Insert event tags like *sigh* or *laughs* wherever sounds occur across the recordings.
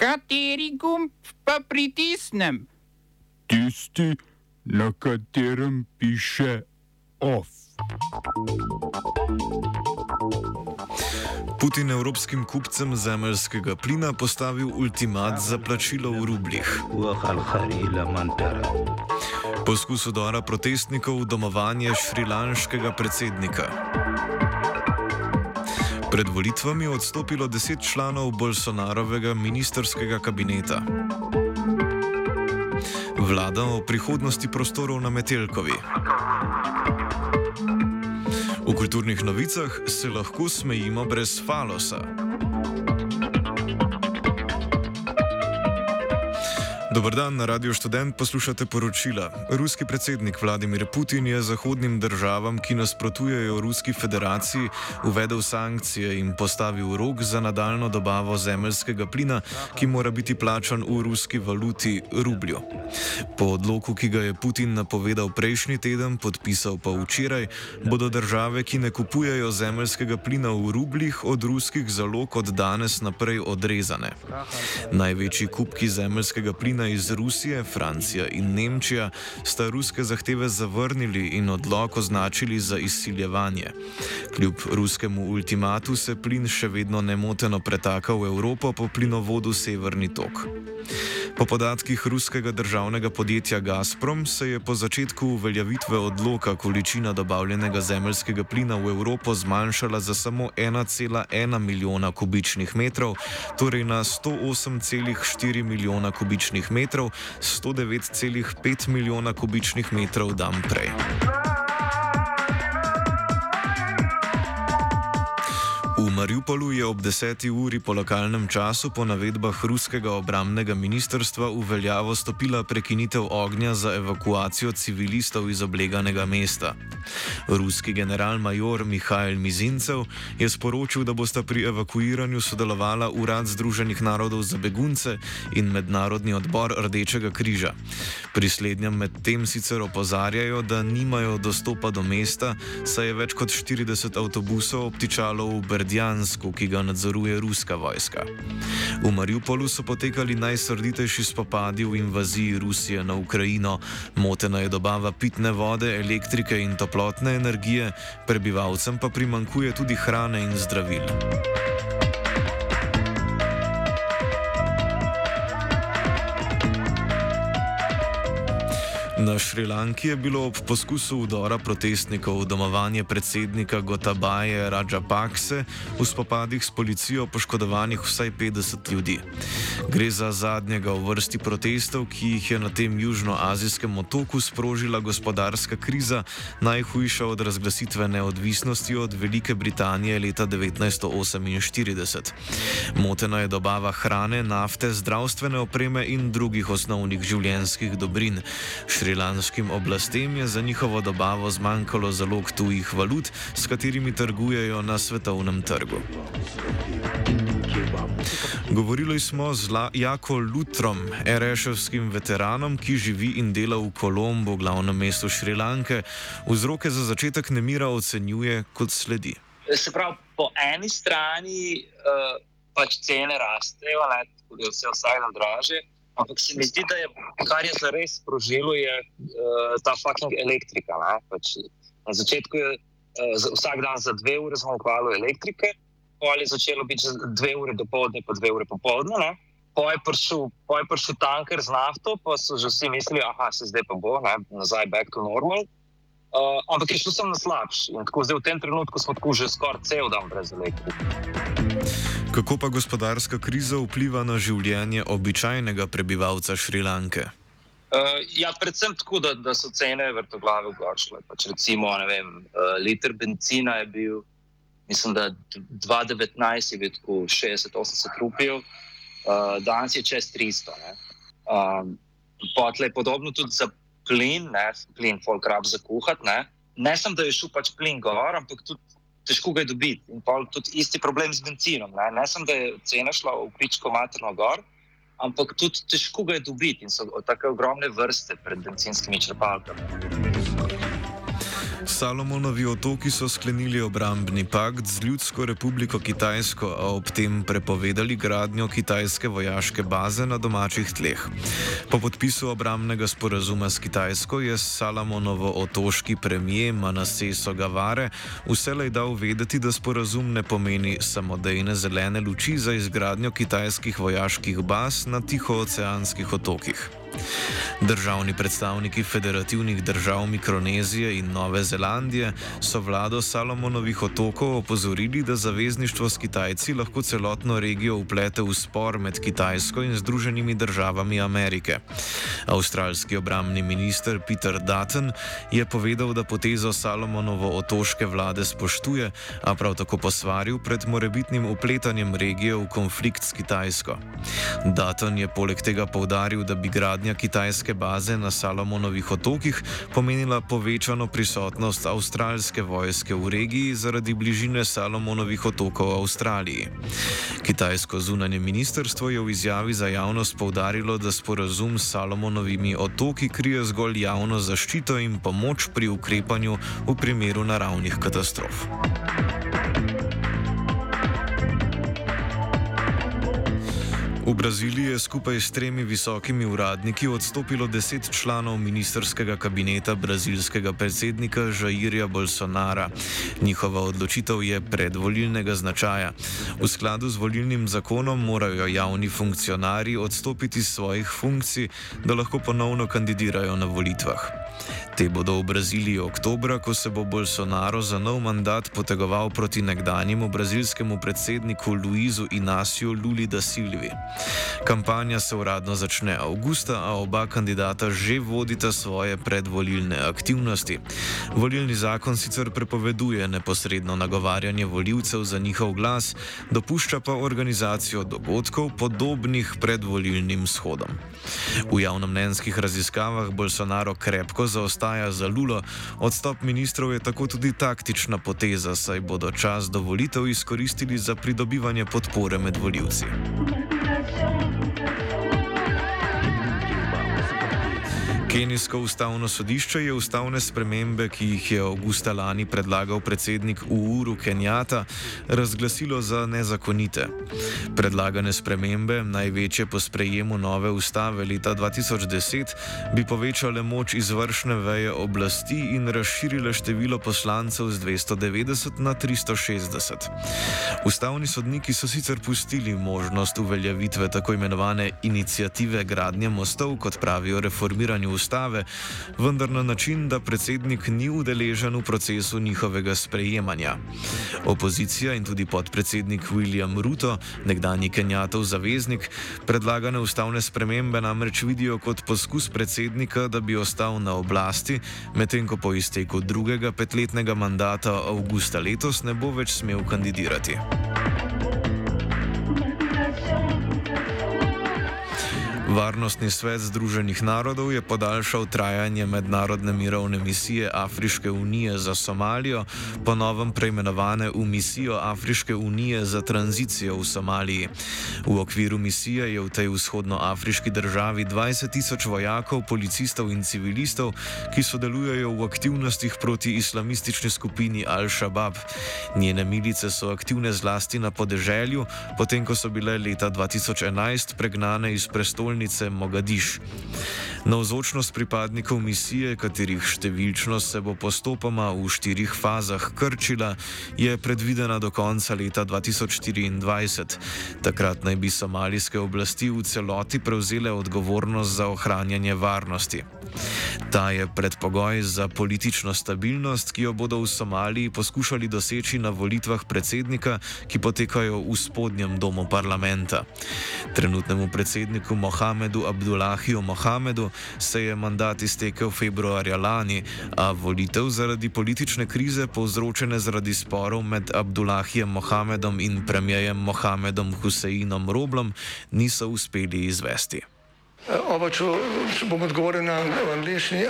Kateri gumb pa pritisnem? Tisti, na katerem piše OF. Putin evropskim kupcem zemeljskega plina postavil ultimat za plačilo v rublih. Poskus udora protestnikov v domovanje šrilanškega predsednika. Pred volitvami je odstopilo deset članov Bolsonarovega ministerskega kabineta. Vlada o prihodnosti prostorov na Metelkovi. V kulturnih novicah se lahko smejimo brez falosa. Dobr dan, na Radio Student poslušate poročila. Ruski predsednik Vladimir Putin je zahodnim državam, ki nasprotujejo Ruski federaciji, uvedel sankcije in postavil rok za nadaljno dobavo zemeljskega plina, ki mora biti plačan v ruski valuti rublju. Po odloku, ki ga je Putin napovedal prejšnji teden, podpisal pa včeraj, bodo države, ki ne kupujejo zemeljskega plina v rubljih, od ruskih zalog od danes naprej odrezane. Največji kupki zemeljskega plina Ukrajina iz Rusije, Francija in Nemčija sta ruske zahteve zavrnili in odlog označili za izsiljevanje. Kljub ruskemu ultimatu se plin še vedno nemoteno pretaka v Evropo po plinovodu Severni tok. Po podatkih ruskega državnega podjetja Gazprom se je po začetku uveljavitve odloka količina dobavljenega zemeljskega plina v Evropo zmanjšala za samo 1,1 milijona kubičnih metrov, torej na 108,4 milijona kubičnih metrov, 109,5 milijona kubičnih metrov dan prej. Mariupolu je ob 10. uri po lokalnem času po navedbah ruskega obramnega ministrstva v veljavo stopila prekinitev ognja za evakuacijo civilistov iz obleganega mesta. Ruski general-major Mihajl Mizincev je sporočil, da bosta pri evakuiranju sodelovala Urad Združenih narodov za begunce in Mednarodni odbor Rdečega križa. Pri slednjem medtem sicer opozarjajo, da nimajo dostopa do mesta, saj je več kot 40 avtobusov obtičalo v Berlinu. Berdjansku, ki ga nadzoruje ruska vojska. V Mariupolu so potekali najsrditejši spopadi v invaziji Rusije na Ukrajino, motena je dobava pitne vode, elektrike in toplotne energije, prebivalcem pa primankuje tudi hrane in zdravil. Na Šrilanki je bilo ob poskusu udora protestnikov domovanje predsednika Gotabaje Rajapakse v spopadih s policijo poškodovanih vsaj 50 ljudi. Gre za zadnjega v vrsti protestov, ki jih je na tem južnoazijskem otoku sprožila gospodarska kriza, najhujša od razglasitve neodvisnosti od Velike Britanije leta 1948. Motena je dobava hrane, nafte, zdravstvene opreme in drugih osnovnih življenjskih dobrin. Šri Šrilanskim oblastem je za njihovo dobavo zmanjkalo zalog tujih valut, s katerimi trgujejo na svetovnem trgu. Govorili smo z Jako Lutrom, erešovskim veteranom, ki živi in dela v Kolombo, glavnem mestu Šrilanke. Vzroke za začetek nemira ocenjuje kot sledi. Se pravi, po eni strani uh, pač cene rastejo, tudi vse vsaj na draže. Ampak se mi zdi, da je kar je zares sprožilo, je uh, ta fucking elektrika. Pač na začetku je uh, vsak dan za dve ure zmanjkovalo elektrike, ali je začelo biti za dve ure do povdne, pa dve ure popoldne. Po je prišel tanker z nafto, pa so že vsi mislili, da se zdaj pa bo, ne, nazaj back to normal. Uh, ampak je šlo sem na slabši. In tako zdaj v tem trenutku smo tako že skoraj cel dan brez elektrike. Kako pa gospodarska kriza vpliva na življenje običajnega prebivalca Šrilanke? Uh, ja, predvsem tako, da, da so cene vrtoglave ugošle. Pač recimo, vem, uh, liter benzina je bil, mislim, da 2019 je bil tako 60-80 rupijev, uh, danes je čez 300. Um, Potle je podobno tudi za plin, ne, plin, folk rab za kuhati. Ne. ne sem, da je šel pač plin gor, ampak tudi težko ga je dobiti. In pa tudi isti problem z benzinom. Ne, ne sem, da je cena šla v pičko materno gor, ampak tudi težko ga je dobiti in so tako ogromne vrste pred benzinskimi črpalkami. Salomonovi otoki so sklenili obrambni pakt z Ljudsko republiko Kitajsko, a ob tem prepovedali gradnjo kitajske vojaške baze na domačih tleh. Po podpisu obrambnega sporazuma s Kitajsko je Salomonovo otoški premijer Manaseso Gavare vselej dal vedeti, da sporazum ne pomeni samodejne zelene luči za izgradnjo kitajskih vojaških baz na tihooceanskih otokih. Državni predstavniki federativnih držav Mikronezije in Nove Zelandije so vlado Salomonovih otokov opozorili, da zavezništvo s Kitajci lahko celotno regijo uplete v spor med Kitajsko in Združenimi državami Amerike. Avstralski obramni minister Peter Dutton je povedal, da potezo Salomonovo otoške vlade spoštuje, a prav tako posvaril pred morebitnim upletanjem regije v konflikt s Kitajsko. Dutton je poleg tega povdaril, da bi gradnja kitajske baze na Salomonovih otokih pomenila povečano prisotnost avstralske vojske v regiji zaradi bližine Salomonovih otokov Avstraliji. Kitajsko zunanje ministrstvo je v izjavi za javnost povdarilo, da sporazum s Salomonovimi otoki krije zgolj javno zaščito in pomoč pri ukrepanju v primeru naravnih katastrof. V Braziliji je skupaj s tremi visokimi uradniki odstopilo deset članov ministerskega kabineta brazilskega predsednika Jairja Bolsonara. Njihova odločitev je predvolilnega značaja. V skladu z volilnim zakonom morajo javni funkcionarji odstopiti svojih funkcij, da lahko ponovno kandidirajo na volitvah. Te bodo v Braziliji oktobra, ko se bo Bolsonaro za nov mandat potegoval proti nekdanjemu brazilskemu predsedniku Luizu Inaciju Luli da Silvi. Kampanja se uradno začne avgusta, a oba kandidata že vodita svoje predvolilne aktivnosti. Volilni zakon sicer prepoveduje neposredno nagovarjanje voljivcev za njihov glas, dopušča pa organizacijo dogodkov podobnih predvolilnim shodom. V javnomnenjskih raziskavah Bolsonaro krepko zaostaja za Lulo, odstop ministrov je tako tudi taktična poteza, saj bodo čas do volitev izkoristili za pridobivanje podpore med voljivci. Thank you. Kenijsko ustavno sodišče je ustavne spremembe, ki jih je avgusta lani predlagal predsednik Uhuru Kenjata, razglasilo za nezakonite. Predlagane spremembe, največje po sprejemu nove ustave leta 2010, bi povečale moč izvršne veje oblasti in razširile število poslancev z 290 na 360. Ustavni sodniki so sicer pustili možnost uveljavitve tako imenovane inicijative gradnje mostov, kot pravijo reformiranju ustave, vendar na način, da predsednik ni udeležen v procesu njihovega sprejemanja. Opozicija in tudi podpredsednik William Ruto, nekdani Kenjatov zaveznik, predlagane ustavne spremembe namreč vidijo kot poskus predsednika, da bi ostal na oblasti, medtem ko po izteku drugega petletnega mandata avgusta letos ne bo več smel kandidirati. Varnostni svet Združenih narodov je podaljšal trajanje mednarodne mirovne misije Afriške unije za Somalijo, ponovem preimenovane v misijo Afriške unije za tranzicijo v Somaliji. V okviru misije je v tej vzhodnoafriški državi 20 tisoč vojakov, policistov in civilistov, ki sodelujejo v aktivnostih proti islamistični skupini Al-Shabaab. Njene milice so aktivne zlasti na podeželju, potem ko so bile leta 2011 pregnane iz prestolnice prestolnice Mogadiš. Navzočnost pripadnikov misije, katerih številčnost se bo postopoma v štirih fazah krčila, je predvidena do konca leta 2024. Takrat naj bi somalijske oblasti v celoti prevzele odgovornost za ohranjanje varnosti. Ta je predpogoj za politično stabilnost, ki jo bodo v Somaliji poskušali doseči na volitvah predsednika, ki potekajo v spodnjem domu parlamenta. Trenutnemu predsedniku Mohamedu Abdullahiju Mohamedu se je mandat iztekel februarja lani, a volitev zaradi politične krize povzročene zaradi sporov med Abdullahijem Mohamedom in premijejem Mohamedom Huseinom Roblom niso uspeli izvesti. Oba, če, bom odgovoril na angliški.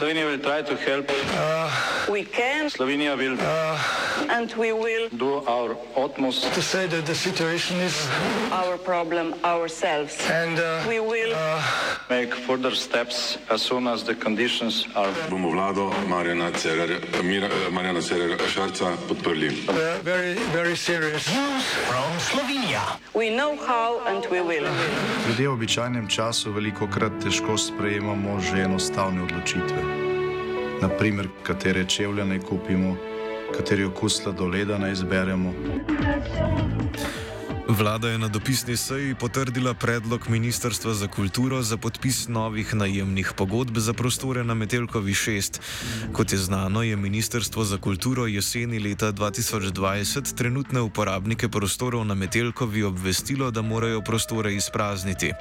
Slovenia will try to help. We can Slovenia will and we will do our utmost to say that the situation is our problem ourselves. and uh, We will make further steps as soon as the conditions are. bomo vlado Marjana Cererja, Mira, Marjana Cererja Šarca podprli. uh, very very serious. we know how and we will. Ljudje v običajnem času veliko krat težko sprejemamo že enostavne odločitve. Naprimer, katere čevlje naj kupimo, kateri okus sladoleda naj izberemo. Vlada je na dopisni seji potrdila predlog Ministrstva za kulturo za podpis novih najemnih pogodb za prostore na Metelkovi 6. Kot je znano, je Ministrstvo za kulturo jeseni leta 2020 trenutne uporabnike prostorov na Metelkovi obvestilo, da morajo prostore izprazniti.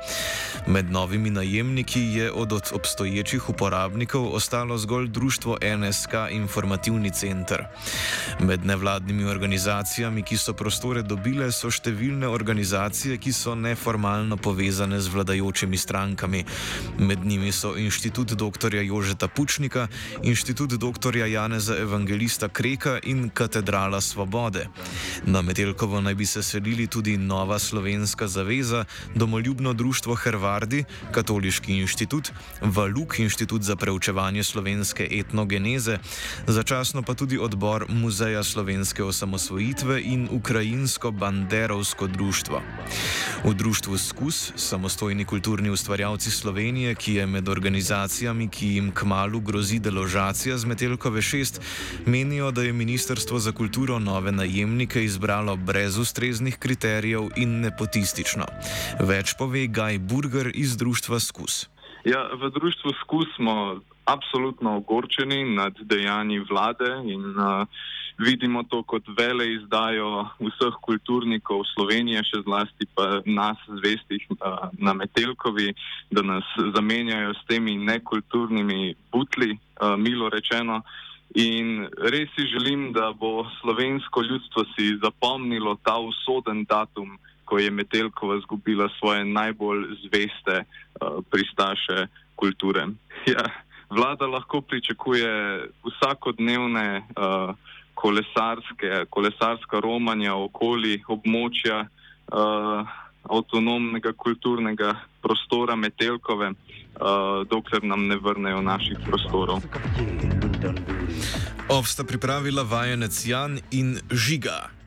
Med novimi najemniki je od od obstoječih uporabnikov ostalo zgolj društvo NSK Informativni center. Med nevladnimi organizacijami, ki so prostore dobile, so številne organizacije, ki so neformalno povezane z vladajočimi strankami. Med njimi so Inštitut dr. Jožeta Pučnika, Inštitut dr. Janeza Evangelista Kreka in Katedrala Svobode. Na Metelkovo naj bi se selili tudi Nova Slovenska zaveza, Domoljubno društvo Hrvardi, Katoliški inštitut, Valuk inštitut za preučevanje slovenske etnogeneze, začasno pa tudi odbor Muzeja slovenske osamosvojitve in Ukrajinsko-banderovsko društvo. V društvu Skus, samostojni kulturni ustvarjalci Slovenije, ki je med organizacijami, ki jim kmalo grozi deložacija z Metelkove 6, menijo, da je Ministrstvo za kulturo nove najemnike izbralo brez ustreznih kriterijev in nepotistično. Več pove Gaj Burger iz društva Skus. Ja, v društvu Skus smo absolutno ogorčeni nad dejanji vlade in uh, vidimo to kot vele izdajo vseh kulturnikov Slovenije, še zlasti pa nas, zvestih uh, na Metelkovi, da nas zamenjajo s temi nekulturnimi butli, uh, milo rečeno. In res si želim, da bo slovensko ljudstvo si zapomnilo ta usoden datum, ko je Metelkova izgubila svoje najbolj zveste uh, pristaše kulture. *laughs* Ja, vlada lahko pričakuje vsakodnevne uh, kolesarske, kolesarska romanja okoli območja uh, avtonomnega kulturnega prostora Metelkove, uh, dokler nam ne vrnejo naših prostorov. Ovsta pripravila vajenec Jan in Žiga.